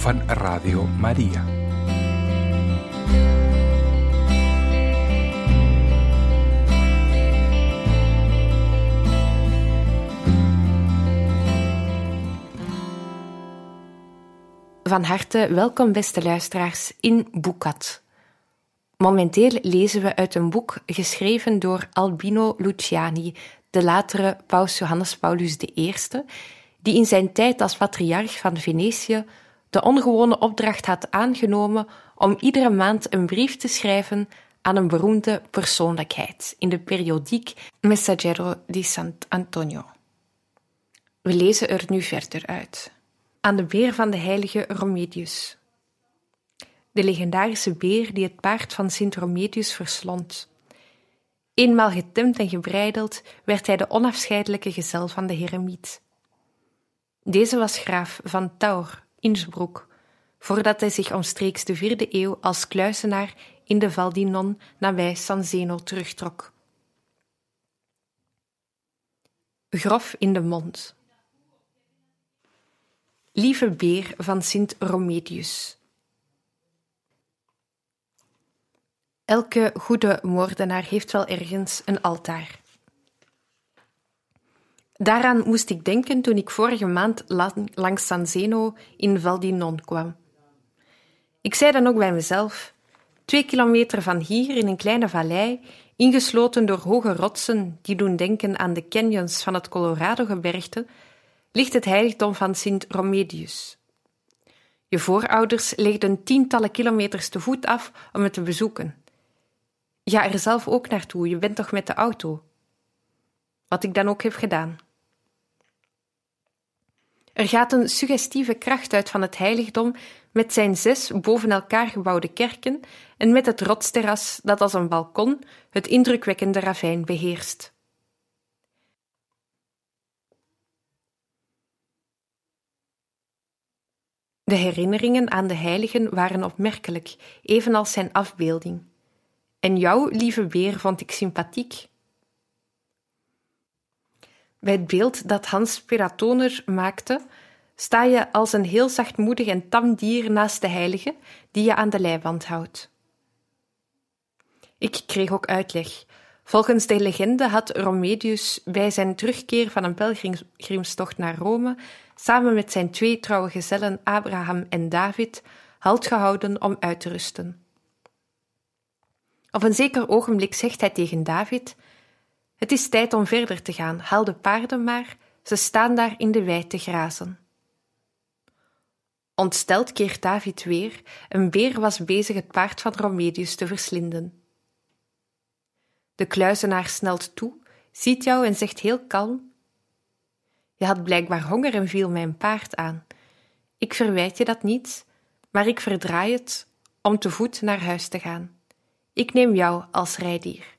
van Radio Maria. Van harte welkom, beste luisteraars, in Boekat. Momenteel lezen we uit een boek geschreven door Albino Luciani, de latere paus Johannes Paulus I, die in zijn tijd als patriarch van Venetië de ongewone opdracht had aangenomen om iedere maand een brief te schrijven aan een beroemde persoonlijkheid in de periodiek Messaggero di Sant'Antonio. We lezen er nu verder uit. Aan de beer van de heilige Romedius. De legendarische beer die het paard van Sint Romedius verslond. Eenmaal getemd en gebreideld werd hij de onafscheidelijke gezel van de heremiet. Deze was graaf van Taur, Innsbruck, voordat hij zich omstreeks de vierde eeuw als kluisenaar in de Val di Non nabij San Zeno terugtrok. Grof in de mond. Lieve beer van Sint Romedius. Elke goede moordenaar heeft wel ergens een altaar. Daaraan moest ik denken toen ik vorige maand langs San Zeno in Val di Non kwam. Ik zei dan ook bij mezelf: twee kilometer van hier, in een kleine vallei, ingesloten door hoge rotsen die doen denken aan de canyons van het Colorado-gebergte, ligt het heiligdom van Sint Romedius. Je voorouders legden tientallen kilometers te voet af om het te bezoeken. Ga er zelf ook naartoe, je bent toch met de auto? Wat ik dan ook heb gedaan. Er gaat een suggestieve kracht uit van het heiligdom met zijn zes boven elkaar gebouwde kerken en met het rotsterras dat als een balkon het indrukwekkende ravijn beheerst. De herinneringen aan de heiligen waren opmerkelijk, evenals zijn afbeelding. En jou, lieve beer, vond ik sympathiek. Bij het beeld dat Hans Peratoner maakte, sta je als een heel zachtmoedig en tam dier naast de heilige die je aan de leiband houdt. Ik kreeg ook uitleg. Volgens de legende had Romedius bij zijn terugkeer van een pelgrimstocht naar Rome samen met zijn twee trouwe gezellen Abraham en David halt gehouden om uit te rusten. Op een zeker ogenblik zegt hij tegen David: Het is tijd om verder te gaan, haal de paarden maar, ze staan daar in de wei te grazen. Ontsteld keert David weer, een beer was bezig het paard van Romedius te verslinden. De kluizenaar snelt toe, ziet jou en zegt heel kalm: Je had blijkbaar honger en viel mijn paard aan. Ik verwijt je dat niet, maar ik verdraai het om te voet naar huis te gaan. Ik neem jou als rijdier.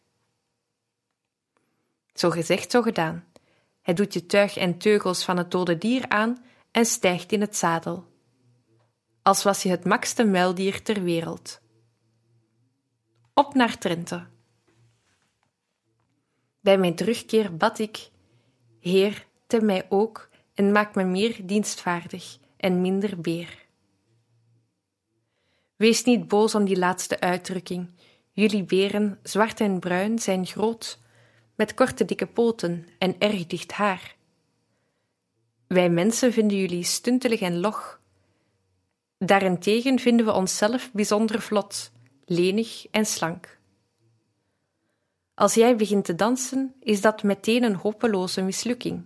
Zo gezegd, zo gedaan. Hij doet je tuig en teugels van het dode dier aan en stijgt in het zadel. Als was je het makste muildier ter wereld. Op naar Trente. Bij mijn terugkeer bad ik: Heer, tem mij ook en maak me meer dienstvaardig en minder beer. Wees niet boos om die laatste uitdrukking. Jullie beren, zwart en bruin, zijn groot, met korte dikke poten en erg dicht haar. Wij mensen vinden jullie stuntelig en log. Daarentegen vinden we onszelf bijzonder vlot, lenig en slank. Als jij begint te dansen, is dat meteen een hopeloze mislukking,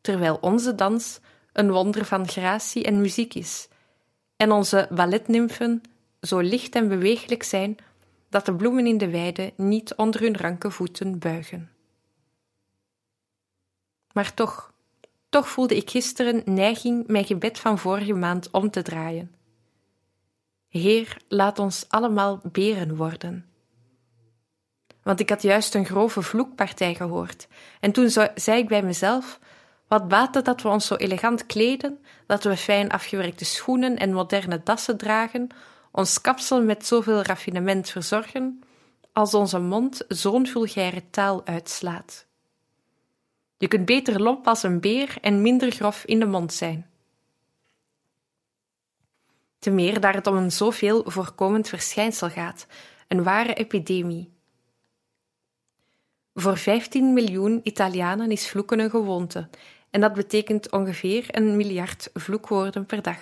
terwijl onze dans een wonder van gratie en muziek is, en onze balletnymfen zo licht en beweeglijk zijn dat de bloemen in de weide niet onder hun ranke voeten buigen. Maar toch, toch voelde ik gisteren neiging mijn gebed van vorige maand om te draaien. Heer, laat ons allemaal beren worden. Want ik had juist een grove vloekpartij gehoord, en toen zei ik bij mezelf: wat baat het dat we ons zo elegant kleden, dat we fijn afgewerkte schoenen en moderne dassen dragen, ons kapsel met zoveel raffinement verzorgen, als onze mond zo'n vulgaire taal uitslaat. Je kunt beter lomp als een beer en minder grof in de mond zijn. Te meer daar het om een zoveel voorkomend verschijnsel gaat, een ware epidemie. Voor 15 miljoen Italianen is vloeken een gewoonte, en dat betekent ongeveer een miljard vloekwoorden per dag.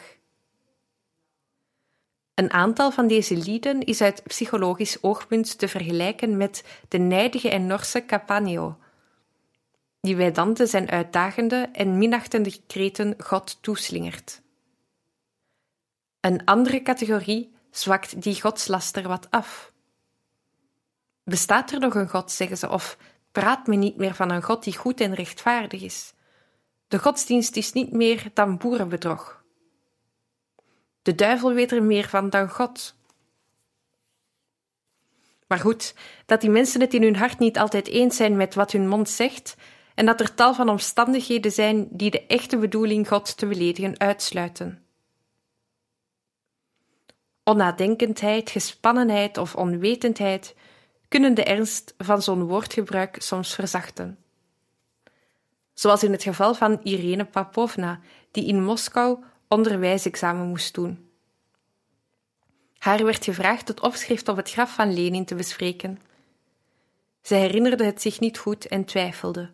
Een aantal van deze lieden is uit psychologisch oogpunt te vergelijken met de nijdige en Norse Capaneo, die bij Dante zijn uitdagende en minachtende kreten God toeslingert. Een andere categorie zwakt die godslaster wat af. Bestaat er nog een God, zeggen ze, of praat men niet meer van een God die goed en rechtvaardig is? De godsdienst is niet meer dan boerenbedrog. De duivel weet er meer van dan God. Maar goed, dat die mensen het in hun hart niet altijd eens zijn met wat hun mond zegt, en dat er tal van omstandigheden zijn die de echte bedoeling God te beledigen uitsluiten. Onnadenkendheid, gespannenheid of onwetendheid kunnen de ernst van zo'n woordgebruik soms verzachten. Zoals in het geval van Irene Papovna, die in Moskou onderwijsexamen moest doen. Haar werd gevraagd het opschrift op het graf van Lenin te bespreken. Zij herinnerde het zich niet goed en twijfelde.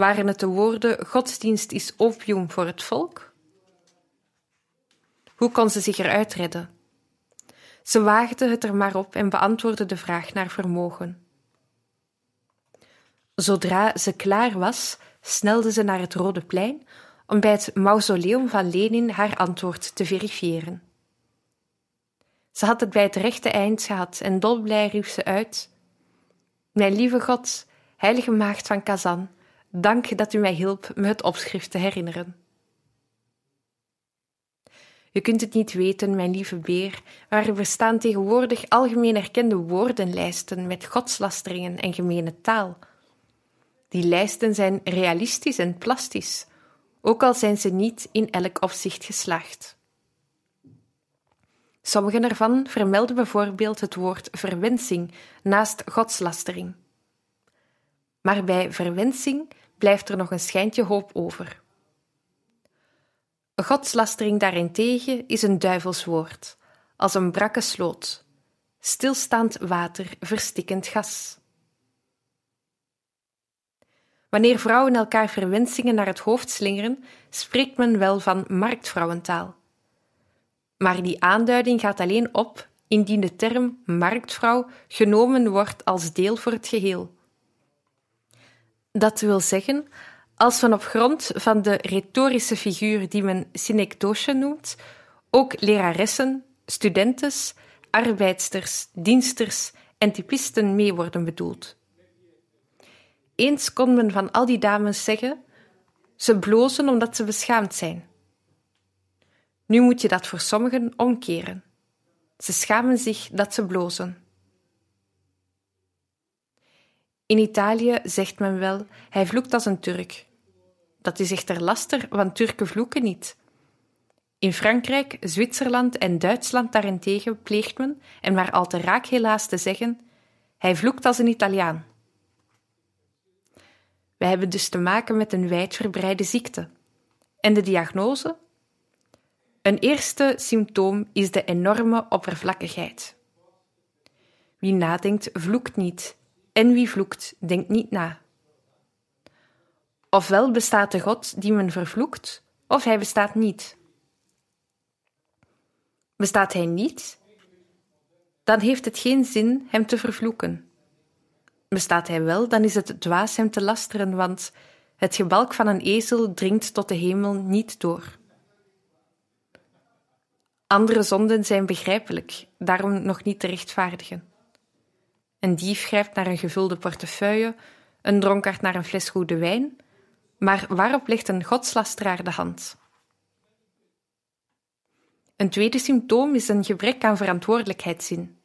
Waren het de woorden godsdienst is opium voor het volk? Hoe kon ze zich eruit redden? Ze waagde het er maar op en beantwoordde de vraag naar vermogen. Zodra ze klaar was, snelde ze naar het Rode Plein om bij het mausoleum van Lenin haar antwoord te verifiëren. Ze had het bij het rechte eind gehad en dolblij riep ze uit: Mijn lieve God, heilige maagd van Kazan, dank dat u mij hielp me het opschrift te herinneren. Je kunt het niet weten, mijn lieve beer, maar er bestaan tegenwoordig algemeen erkende woordenlijsten met godslasteringen en gemene taal. Die lijsten zijn realistisch en plastisch, ook al zijn ze niet in elk opzicht geslaagd. Sommige ervan vermelden bijvoorbeeld het woord verwensing naast godslastering. Maar bij verwensing blijft er nog een schijntje hoop over. Godslastering daarentegen is een duivelswoord, als een brakke sloot, stilstaand water, verstikkend gas. Wanneer vrouwen elkaar verwensingen naar het hoofd slingeren, spreekt men wel van marktvrouwentaal. Maar die aanduiding gaat alleen op indien de term marktvrouw genomen wordt als deel voor het geheel. Dat wil zeggen, als men op grond van de retorische figuur die men synecdoche noemt, ook leraressen, studentes, arbeidsters, diensters en typisten mee worden bedoeld. Eens kon men van al die dames zeggen: ze blozen omdat ze beschaamd zijn. Nu moet je dat voor sommigen omkeren. Ze schamen zich dat ze blozen. In Italië zegt men wel: hij vloekt als een Turk. Dat is echter laster, want Turken vloeken niet. In Frankrijk, Zwitserland en Duitsland daarentegen pleegt men, en maar al te raak helaas te zeggen: hij vloekt als een Italiaan. We hebben dus te maken met een wijdverbreide ziekte. En de diagnose? Een eerste symptoom is de enorme oppervlakkigheid. Wie nadenkt, vloekt niet, en wie vloekt, denkt niet na. Ofwel bestaat de God die men vervloekt, of hij bestaat niet. Bestaat hij niet, dan heeft het geen zin hem te vervloeken. Bestaat hij wel, dan is het dwaas hem te lasteren, want het gebalk van een ezel dringt tot de hemel niet door. Andere zonden zijn begrijpelijk, daarom nog niet te rechtvaardigen. Een dief grijpt naar een gevulde portefeuille, een dronkaard naar een fles goede wijn, maar waarop legt een godslasteraar de hand? Een tweede symptoom is een gebrek aan verantwoordelijkheidszin.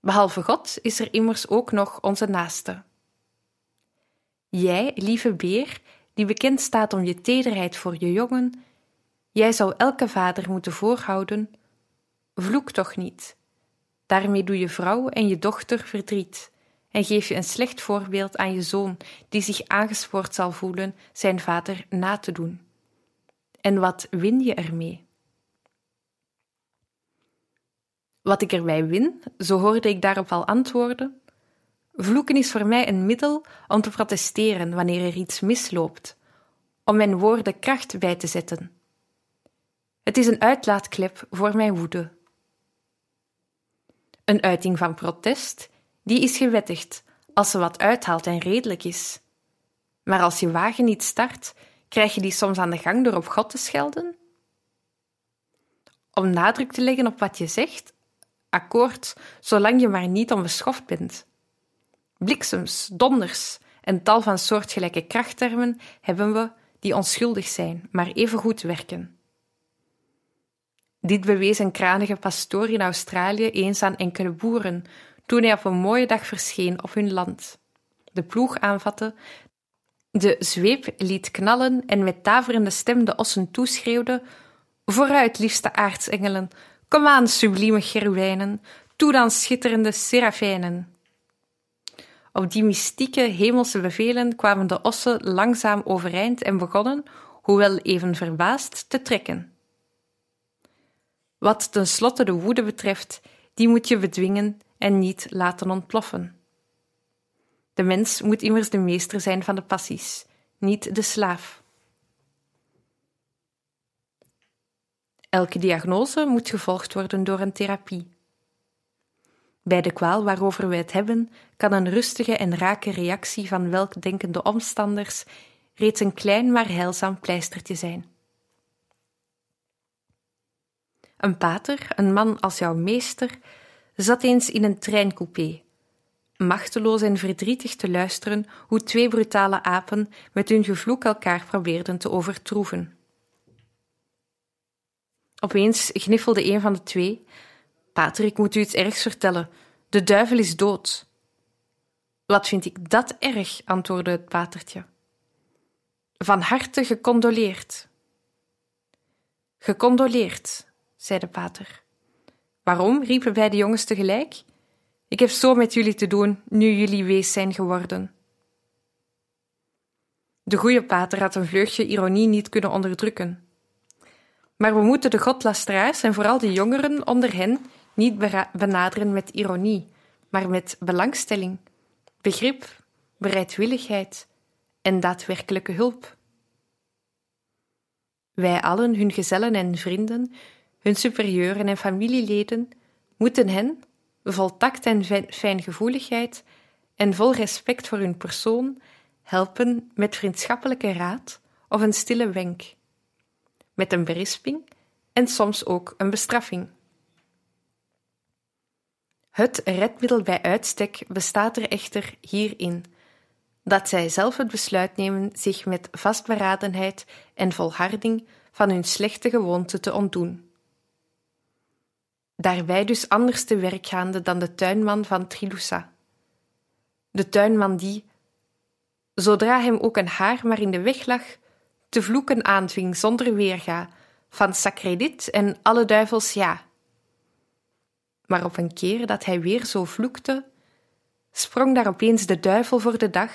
Behalve God is er immers ook nog onze naaste. Jij, lieve beer, die bekend staat om je tederheid voor je jongen, jij zou elke vader moeten voorhouden: vloek toch niet. Daarmee doe je vrouw en je dochter verdriet en geef je een slecht voorbeeld aan je zoon, die zich aangespoord zal voelen zijn vader na te doen. En wat win je ermee? Wat ik erbij win, zo hoorde ik daarop al antwoorden. Vloeken is voor mij een middel om te protesteren wanneer er iets misloopt, om mijn woorden kracht bij te zetten. Het is een uitlaatklep voor mijn woede. Een uiting van protest, die is gewettigd als ze wat uithaalt en redelijk is. Maar als je wagen niet start, krijg je die soms aan de gang door op God te schelden? Om nadruk te leggen op wat je zegt, akkoord, zolang je maar niet onbeschoft bent. Bliksems, donders en tal van soortgelijke krachttermen hebben we die onschuldig zijn, maar even goed werken. Dit bewees een kranige pastoor in Australië eens aan enkele boeren toen hij op een mooie dag verscheen op hun land. De ploeg aanvatte, de zweep liet knallen en met daverende stem de ossen toeschreeuwde: Vooruit, liefste aartsengelen, kom aan, sublieme cherubijnen, toe dan schitterende serafijnen. Op die mystieke hemelse bevelen kwamen de ossen langzaam overeind en begonnen, hoewel even verbaasd, te trekken. Wat tenslotte de woede betreft, die moet je bedwingen en niet laten ontploffen. De mens moet immers de meester zijn van de passies, niet de slaaf. Elke diagnose moet gevolgd worden door een therapie. Bij de kwaal waarover we het hebben, kan een rustige en rake reactie van welkdenkende omstanders reeds een klein maar heilzaam pleistertje zijn. Een pater, een man als jouw meester, zat eens in een treincoupé, machteloos en verdrietig te luisteren hoe twee brutale apen met hun gevloek elkaar probeerden te overtroeven. Opeens gniffelde een van de twee: Pater, ik moet u iets ergs vertellen. De duivel is dood. Wat vind ik dat erg, antwoordde het patertje. Van harte gecondoleerd. Gecondoleerd, zei de pater. Waarom? riepen beide jongens tegelijk. Ik heb zo met jullie te doen, nu jullie wees zijn geworden. De goede pater had een vleugje ironie niet kunnen onderdrukken. Maar we moeten de godlasteraars en vooral de jongeren onder hen niet benaderen met ironie, maar met belangstelling, begrip, bereidwilligheid en daadwerkelijke hulp. Wij allen, hun gezellen en vrienden, hun superieuren en familieleden, moeten hen, vol tact en fijngevoeligheid en vol respect voor hun persoon, helpen met vriendschappelijke raad of een stille wenk, met een berisping en soms ook een bestraffing. Het redmiddel bij uitstek bestaat er echter hierin dat zij zelf het besluit nemen zich met vastberadenheid en volharding van hun slechte gewoonte te ontdoen. Daarbij dus anders te werk gaande dan de tuinman van Trilussa. De tuinman die, zodra hem ook een haar maar in de weg lag, te vloeken aanving zonder weerga, van sacredit en alle duivels ja. Maar op een keer dat hij weer zo vloekte, sprong daar opeens de duivel voor de dag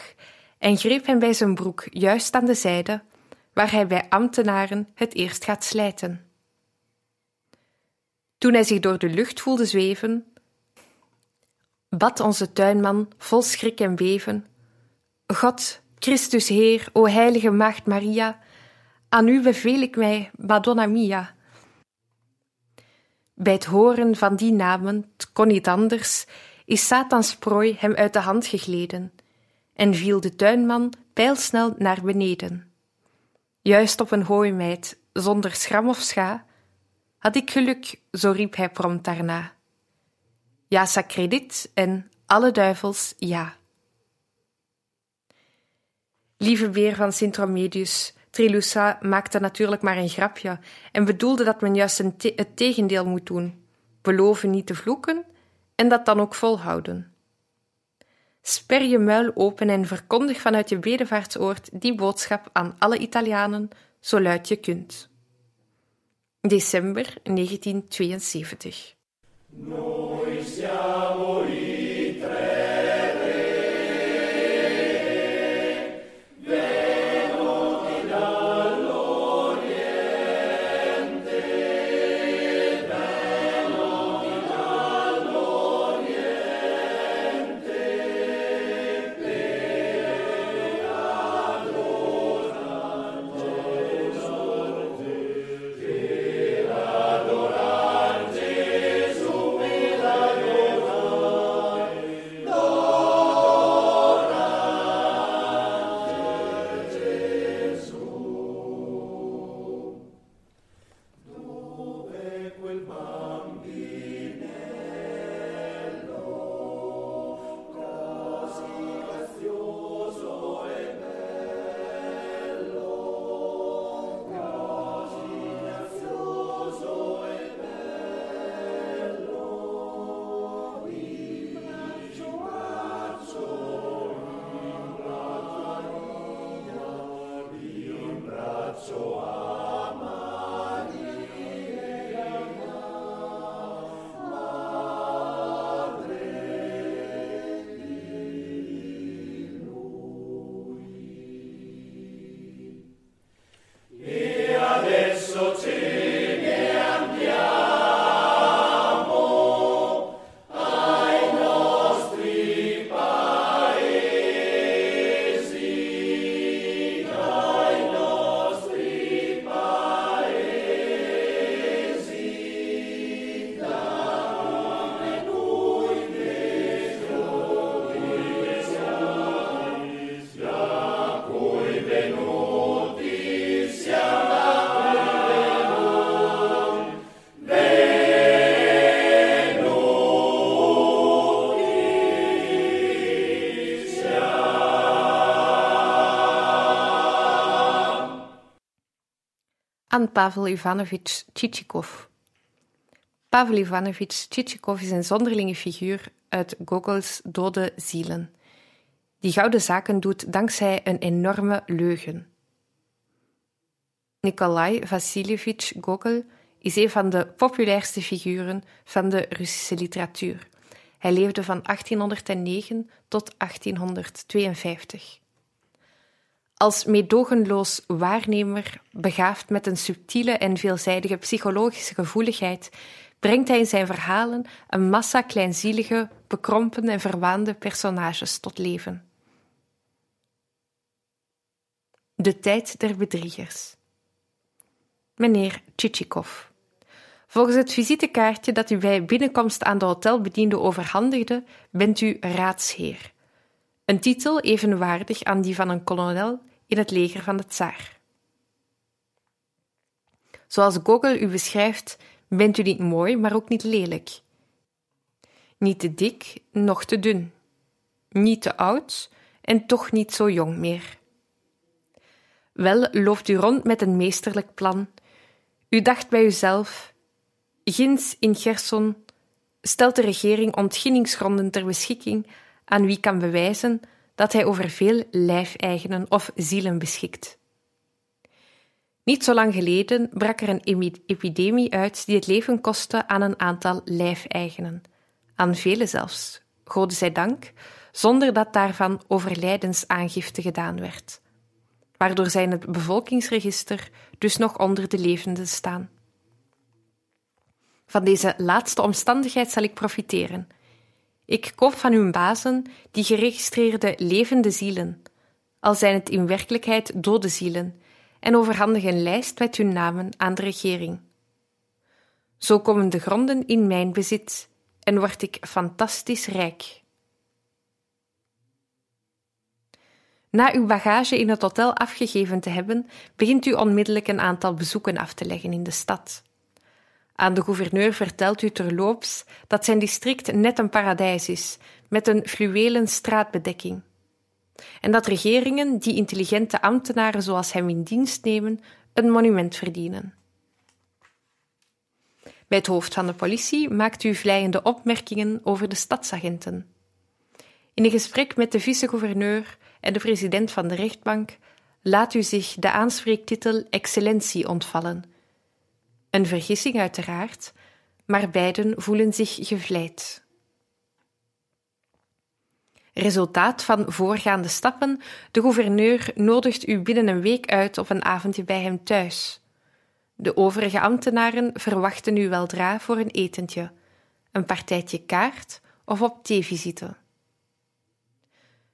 en greep hem bij zijn broek juist aan de zijde, waar hij bij ambtenaren het eerst gaat slijten. Toen hij zich door de lucht voelde zweven, bad onze tuinman vol schrik en beven: God, Christus Heer, o heilige Maagd Maria, aan u beveel ik mij, Madonna mia. Bij het horen van die namen, kon niet anders, is Satans prooi hem uit de hand gegleden en viel de tuinman pijlsnel naar beneden. Juist op een hooimeid, zonder schram of scha, had ik geluk, zo riep hij prompt daarna. Ja, sacredit en alle duivels, ja. Lieve beer van Sint Romedius, Trilussa maakte natuurlijk maar een grapje en bedoelde dat men juist het tegendeel moet doen: beloven niet te vloeken en dat dan ook volhouden. Sper je muil open en verkondig vanuit je bedevaartsoord die boodschap aan alle Italianen, zo luid je kunt. December 1972. Noi siamo Pavel Ivanovich Chichikov. Pavel Ivanovich Chichikov is een zonderlinge figuur uit Gogol's Dode Zielen. Die gouden zaken doet dankzij een enorme leugen. Nikolai Vassiljevich Gogol is een van de populairste figuren van de Russische literatuur. Hij leefde van 1809 tot 1852. Als meedogenloos waarnemer, begaafd met een subtiele en veelzijdige psychologische gevoeligheid, brengt hij in zijn verhalen een massa kleinzielige, bekrompen en verwaande personages tot leven. De tijd der bedriegers. Meneer Tchitchikov. Volgens het visitekaartje dat u bij binnenkomst aan de hotelbediende overhandigde, bent u raadsheer. Een titel evenwaardig aan die van een kolonel in het leger van de tsaar. Zoals Gogol u beschrijft, bent u niet mooi, maar ook niet lelijk. Niet te dik, noch te dun. Niet te oud en toch niet zo jong meer. Wel loopt u rond met een meesterlijk plan. U dacht bij uzelf: ginds in Gerson stelt de regering ontginningsgronden ter beschikking aan wie kan bewijzen dat hij over veel lijfeigenen of zielen beschikt. Niet zo lang geleden brak er een epidemie uit die het leven kostte aan een aantal lijfeigenen, aan vele zelfs, gode zij dank, zonder dat daarvan overlijdensaangifte gedaan werd, waardoor zij in het bevolkingsregister dus nog onder de levenden staan. Van deze laatste omstandigheid zal ik profiteren ik koop van uw bazen die geregistreerde levende zielen, al zijn het in werkelijkheid dode zielen, en overhandig een lijst met hun namen aan de regering. Zo komen de gronden in mijn bezit en word ik fantastisch rijk. Na uw bagage in het hotel afgegeven te hebben, begint u onmiddellijk een aantal bezoeken af te leggen in de stad. Aan de gouverneur vertelt u terloops dat zijn district net een paradijs is, met een fluwelen straatbedekking. En dat regeringen die intelligente ambtenaren zoals hem in dienst nemen, een monument verdienen. Bij het hoofd van de politie maakt u vleiende opmerkingen over de stadsagenten. In een gesprek met de vice-gouverneur en de president van de rechtbank laat u zich de aanspreektitel excellentie ontvallen. Een vergissing uiteraard, maar beiden voelen zich gevleid. Resultaat van voorgaande stappen: de gouverneur nodigt u binnen een week uit op een avondje bij hem thuis. De overige ambtenaren verwachten u weldra voor een etentje, een partijtje kaart of op theevisite.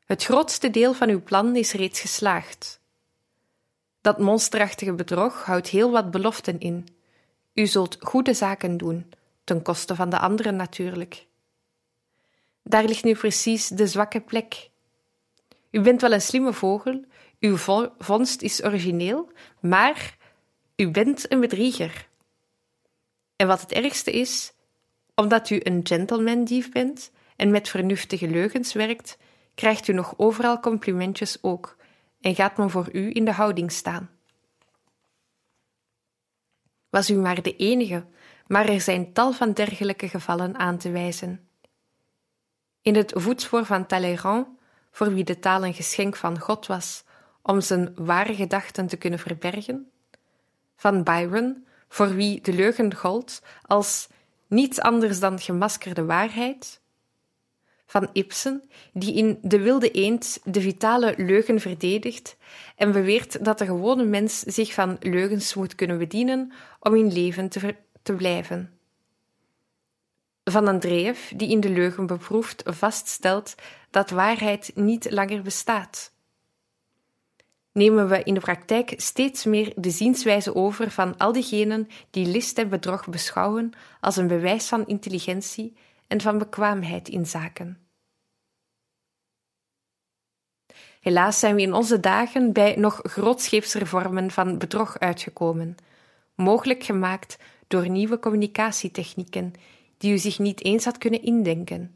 Het grootste deel van uw plan is reeds geslaagd. Dat monsterachtige bedrog houdt heel wat beloften in. U zult goede zaken doen, ten koste van de anderen natuurlijk. Daar ligt nu precies de zwakke plek. U bent wel een slimme vogel, uw vondst is origineel, maar u bent een bedrieger. En wat het ergste is, omdat u een gentleman-dief bent en met vernuftige leugens werkt, krijgt u nog overal complimentjes ook en gaat men voor u in de houding staan. Was u maar de enige, maar er zijn tal van dergelijke gevallen aan te wijzen. In het voetspoor van Talleyrand, voor wie de taal een geschenk van God was om zijn ware gedachten te kunnen verbergen, van Byron, voor wie de leugen gold als niets anders dan gemaskerde waarheid, van Ibsen, die in De Wilde Eend de vitale leugen verdedigt en beweert dat de gewone mens zich van leugens moet kunnen bedienen om in leven te, blijven. Van Andreev, die in de leugen beproefd vaststelt dat waarheid niet langer bestaat. Nemen we in de praktijk steeds meer de zienswijze over van al diegenen die list en bedrog beschouwen als een bewijs van intelligentie en van bekwaamheid in zaken. Helaas zijn we in onze dagen bij nog grootscheepse vormen van bedrog uitgekomen, mogelijk gemaakt door nieuwe communicatietechnieken die u zich niet eens had kunnen indenken.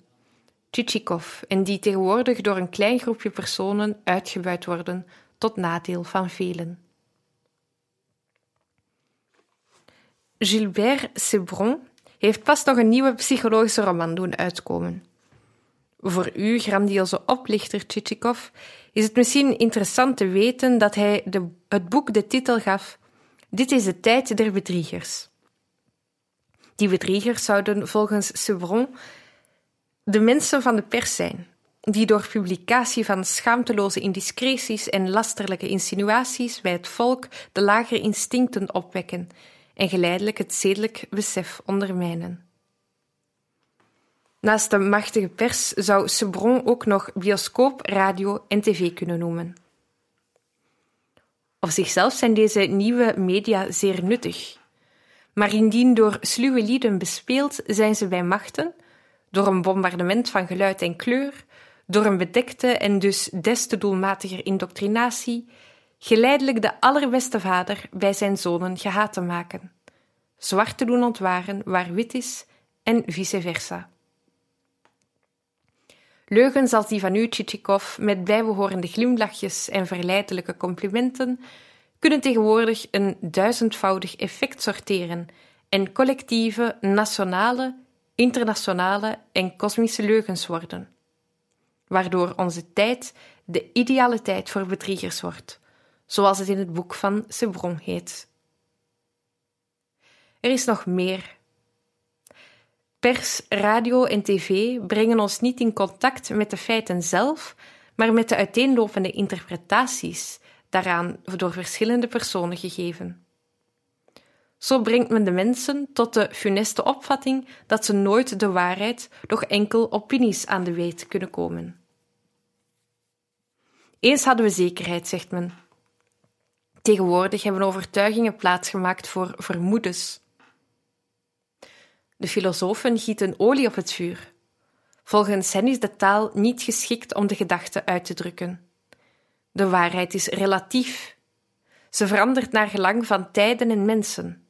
Tchitchikov en die tegenwoordig door een klein groepje personen uitgebuit worden tot nadeel van velen. Gilbert Sebron heeft pas nog een nieuwe psychologische roman doen uitkomen. Voor u, grandioze oplichter Tchitchikov, is het misschien interessant te weten dat hij de, het boek de titel gaf Dit is de tijd der bedriegers. Die bedriegers zouden volgens Sebron de mensen van de pers zijn, die door publicatie van schaamteloze indiscreties en lasterlijke insinuaties bij het volk de lagere instincten opwekken en geleidelijk het zedelijk besef ondermijnen. Naast de machtige pers zou Sebron ook nog bioscoop, radio en tv kunnen noemen. Op zichzelf zijn deze nieuwe media zeer nuttig. Maar indien door sluwe lieden bespeeld, zijn ze bij machten, door een bombardement van geluid en kleur, door een bedekte en dus des te doelmatiger indoctrinatie, geleidelijk de allerbeste vader bij zijn zonen gehaat te maken, zwart te doen ontwaren waar wit is en vice versa. Leugens als die van u, met bijbehorende glimlachjes en verleidelijke complimenten, kunnen tegenwoordig een duizendvoudig effect sorteren en collectieve, nationale, internationale en kosmische leugens worden, waardoor onze tijd de ideale tijd voor bedriegers wordt, zoals het in het boek van Sebron heet. Er is nog meer Pers, radio en tv brengen ons niet in contact met de feiten zelf, maar met de uiteenlopende interpretaties daaraan door verschillende personen gegeven. Zo brengt men de mensen tot de funeste opvatting dat ze nooit de waarheid, doch enkel opinies aan de weet kunnen komen. Eens hadden we zekerheid, zegt men. Tegenwoordig hebben overtuigingen plaatsgemaakt voor vermoedens. De filosofen gieten olie op het vuur. Volgens hen is de taal niet geschikt om de gedachte uit te drukken. De waarheid is relatief. Ze verandert naar gelang van tijden en mensen.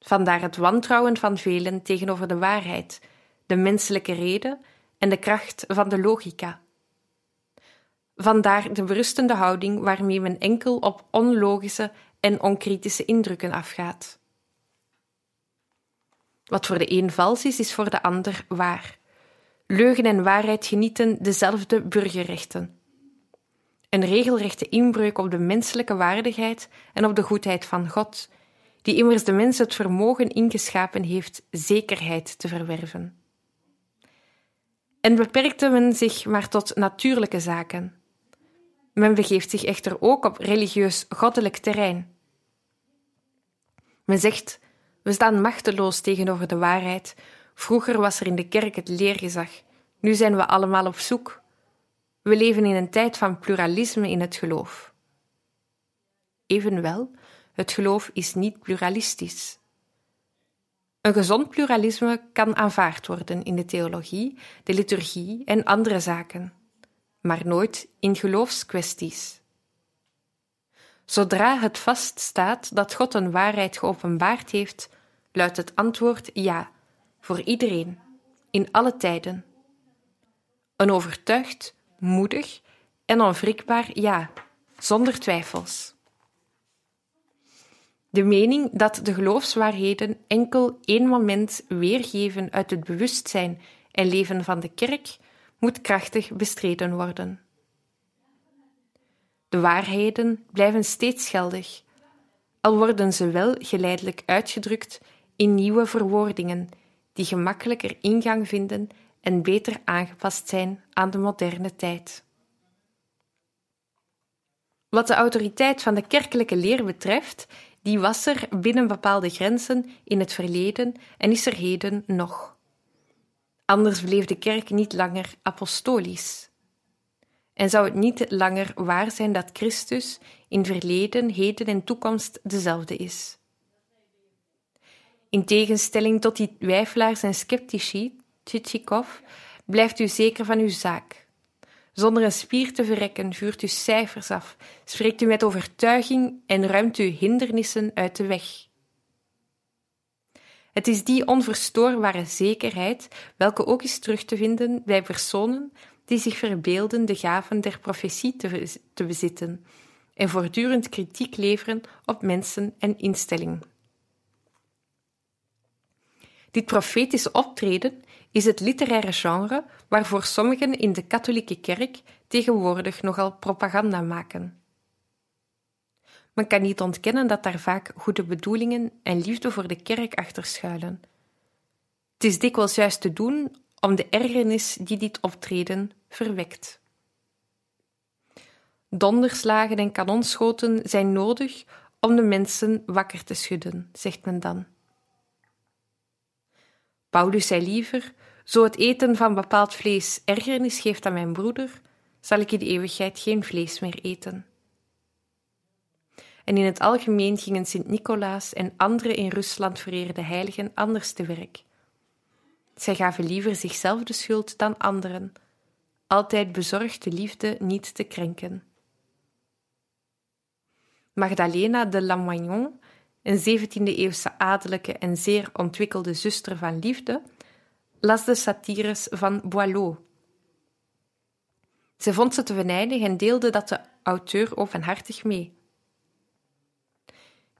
Vandaar het wantrouwen van velen tegenover de waarheid, de menselijke reden en de kracht van de logica. Vandaar de berustende houding waarmee men enkel op onlogische en onkritische indrukken afgaat. Wat voor de een vals is, is voor de ander waar. Leugen en waarheid genieten dezelfde burgerrechten. Een regelrechte inbreuk op de menselijke waardigheid en op de goedheid van God, die immers de mens het vermogen ingeschapen heeft zekerheid te verwerven. En beperkte men zich maar tot natuurlijke zaken. Men begeeft zich echter ook op religieus-goddelijk terrein. Men zegt: we staan machteloos tegenover de waarheid. Vroeger was er in de kerk het leergezag. Nu zijn we allemaal op zoek. We leven in een tijd van pluralisme in het geloof. Evenwel, het geloof is niet pluralistisch. Een gezond pluralisme kan aanvaard worden in de theologie, de liturgie en andere zaken, maar nooit in geloofskwesties. Zodra het vaststaat dat God een waarheid geopenbaard heeft, luidt het antwoord ja, voor iedereen, in alle tijden. Een overtuigd, moedig en onwrikbaar ja, zonder twijfels. De mening dat de geloofswaarheden enkel één moment weergeven uit het bewustzijn en leven van de kerk moet krachtig bestreden worden. De waarheden blijven steeds geldig, al worden ze wel geleidelijk uitgedrukt in nieuwe verwoordingen die gemakkelijker ingang vinden en beter aangepast zijn aan de moderne tijd. Wat de autoriteit van de kerkelijke leer betreft, die was er binnen bepaalde grenzen in het verleden en is er heden nog. Anders bleef de kerk niet langer apostolisch. En zou het niet langer waar zijn dat Christus in verleden, heden en toekomst dezelfde is. In tegenstelling tot die twijfelaars en sceptici, Tchitchikov, blijft u zeker van uw zaak. Zonder een spier te verrekken, vuurt u cijfers af, spreekt u met overtuiging en ruimt u hindernissen uit de weg. Het is die onverstoorbare zekerheid, welke ook is terug te vinden bij personen die zich verbeelden de gaven der profetie te, te bezitten en voortdurend kritiek leveren op mensen en instellingen. Dit profetisch optreden is het literaire genre waarvoor sommigen in de katholieke kerk tegenwoordig nogal propaganda maken. Men kan niet ontkennen dat daar vaak goede bedoelingen en liefde voor de kerk achter schuilen. Het is dikwijls juist te doen om de ergernis die dit optreden verwekt. Donderslagen en kanonschoten zijn nodig om de mensen wakker te schudden, zegt men dan. Paulus zei liever: Zo het eten van bepaald vlees ergernis geeft aan mijn broeder, zal ik in de eeuwigheid geen vlees meer eten. En in het algemeen gingen Sint-Nicolaas en andere in Rusland vereerde heiligen anders te werk. Zij gaven liever zichzelf de schuld dan anderen, altijd bezorgd de liefde niet te krenken. Magdalena de Lamoignon een 17e-eeuwse adellijke en zeer ontwikkelde zuster van liefde, las de satires van Boileau. Ze vond ze te venijnig en deelde dat de auteur openhartig mee.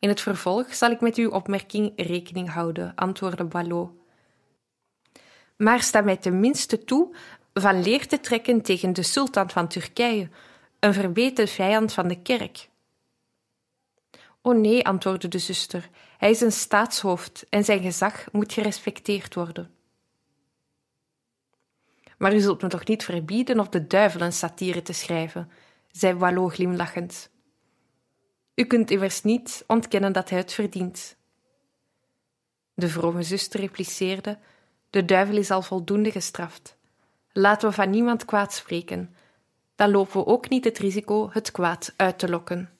In het vervolg zal ik met uw opmerking rekening houden, antwoordde Boileau. Maar sta mij tenminste toe van leer te trekken tegen de sultan van Turkije, een verbeten vijand van de kerk. O nee, antwoordde de zuster, hij is een staatshoofd en zijn gezag moet gerespecteerd worden. Maar u zult me toch niet verbieden op de duivel een satire te schrijven, zei Wallo glimlachend. U kunt immers niet ontkennen dat hij het verdient. De vrome zuster repliceerde: De duivel is al voldoende gestraft. Laten we van niemand kwaad spreken. Dan lopen we ook niet het risico het kwaad uit te lokken.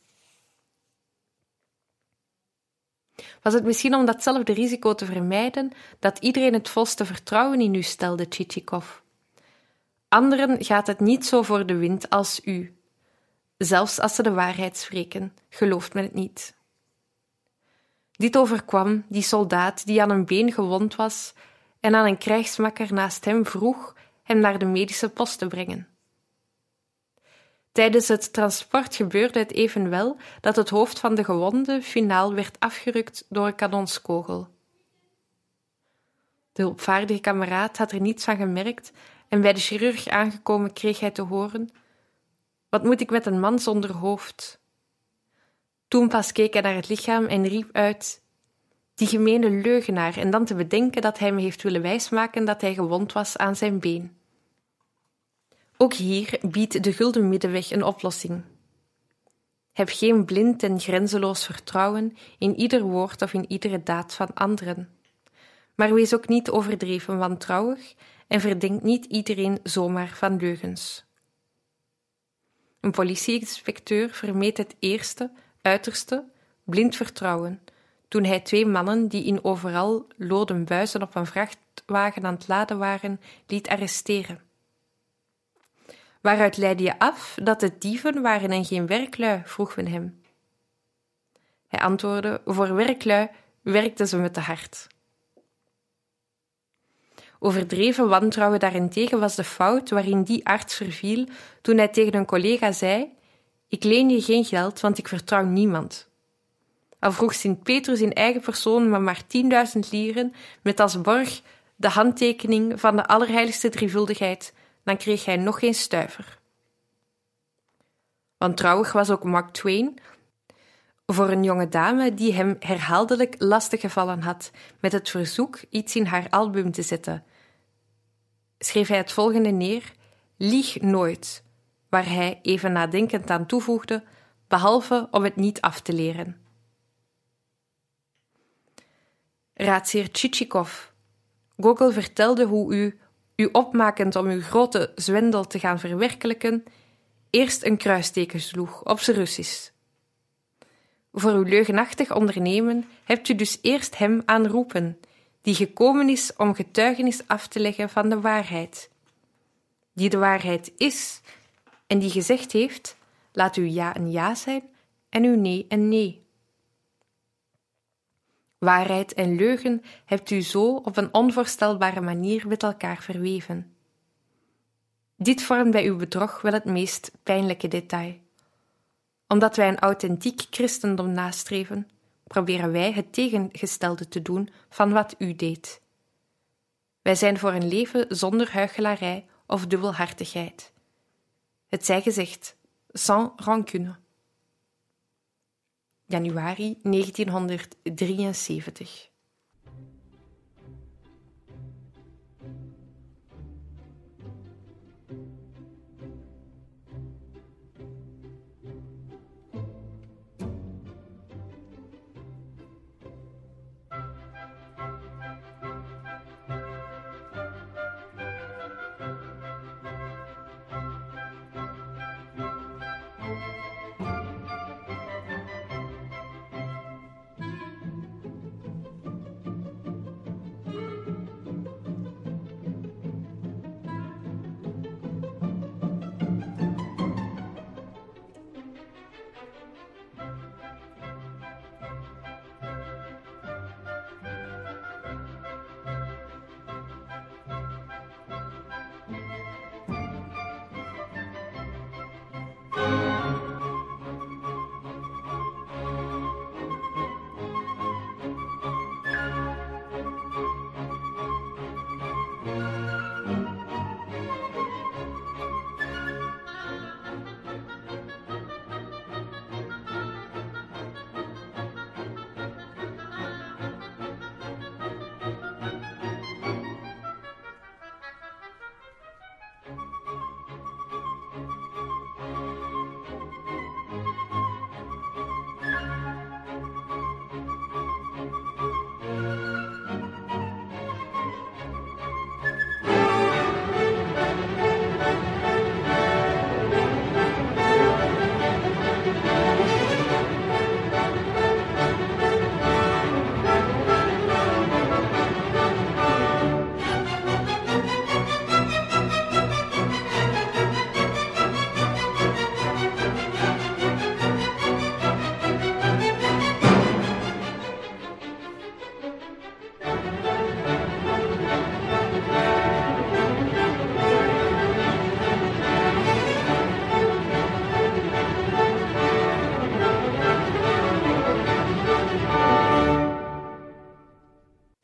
Was het misschien om datzelfde risico te vermijden dat iedereen het volste vertrouwen in u stelde, Tchitchikov? Anderen gaat het niet zo voor de wind als u. Zelfs als ze de waarheid spreken, gelooft men het niet. Dit overkwam die soldaat die aan een been gewond was en aan een krijgsmakker naast hem vroeg hem naar de medische post te brengen. Tijdens het transport gebeurde het evenwel dat het hoofd van de gewonde finaal werd afgerukt door een kanonskogel. De hulpvaardige kameraad had er niets van gemerkt en bij de chirurg aangekomen kreeg hij te horen: Wat moet ik met een man zonder hoofd? Toen pas keek hij naar het lichaam en riep uit: Die gemene leugenaar, en dan te bedenken dat hij me heeft willen wijsmaken dat hij gewond was aan zijn been. Ook hier biedt de gulden middenweg een oplossing. Heb geen blind en grenzeloos vertrouwen in ieder woord of in iedere daad van anderen. Maar wees ook niet overdreven wantrouwig en verdenk niet iedereen zomaar van leugens. Een politieinspecteur vermeed het eerste, uiterste, blind vertrouwen toen hij twee mannen die in overal loden buizen op een vrachtwagen aan het laden waren, liet arresteren. Waaruit leidde je af dat het dieven waren en geen werklui? vroeg men hem. Hij antwoordde: Voor werklui werkten ze met de hart. Overdreven wantrouwen daarentegen was de fout waarin die arts verviel toen hij tegen een collega zei: Ik leen je geen geld, want ik vertrouw niemand. Al vroeg Sint-Petrus in eigen persoon maar maar tienduizend lieren met als borg de handtekening van de Allerheiligste Drievuldigheid, dan kreeg hij nog geen stuiver. Wantrouwig was ook Mark Twain voor een jonge dame die hem herhaaldelijk lastig gevallen had met het verzoek iets in haar album te zetten. Schreef hij het volgende neer: Lieg nooit, waar hij even nadenkend aan toevoegde, behalve om het niet af te leren. Raadsheer Tchitschikov. Gogol vertelde hoe u u opmakend om uw grote zwendel te gaan verwerkelijken, eerst een kruisteken sloeg op zijn Russisch. Voor uw leugenachtig ondernemen hebt u dus eerst hem aanroepen, die gekomen is om getuigenis af te leggen van de waarheid, die de waarheid is en die gezegd heeft: laat uw ja een ja zijn en uw nee een nee. Waarheid en leugen hebt u zo op een onvoorstelbare manier met elkaar verweven. Dit vormt bij uw bedrog wel het meest pijnlijke detail. Omdat wij een authentiek christendom nastreven, proberen wij het tegengestelde te doen van wat u deed. Wij zijn voor een leven zonder huichelarij of dubbelhartigheid. Het zij gezegd, sans rancune januari 1973.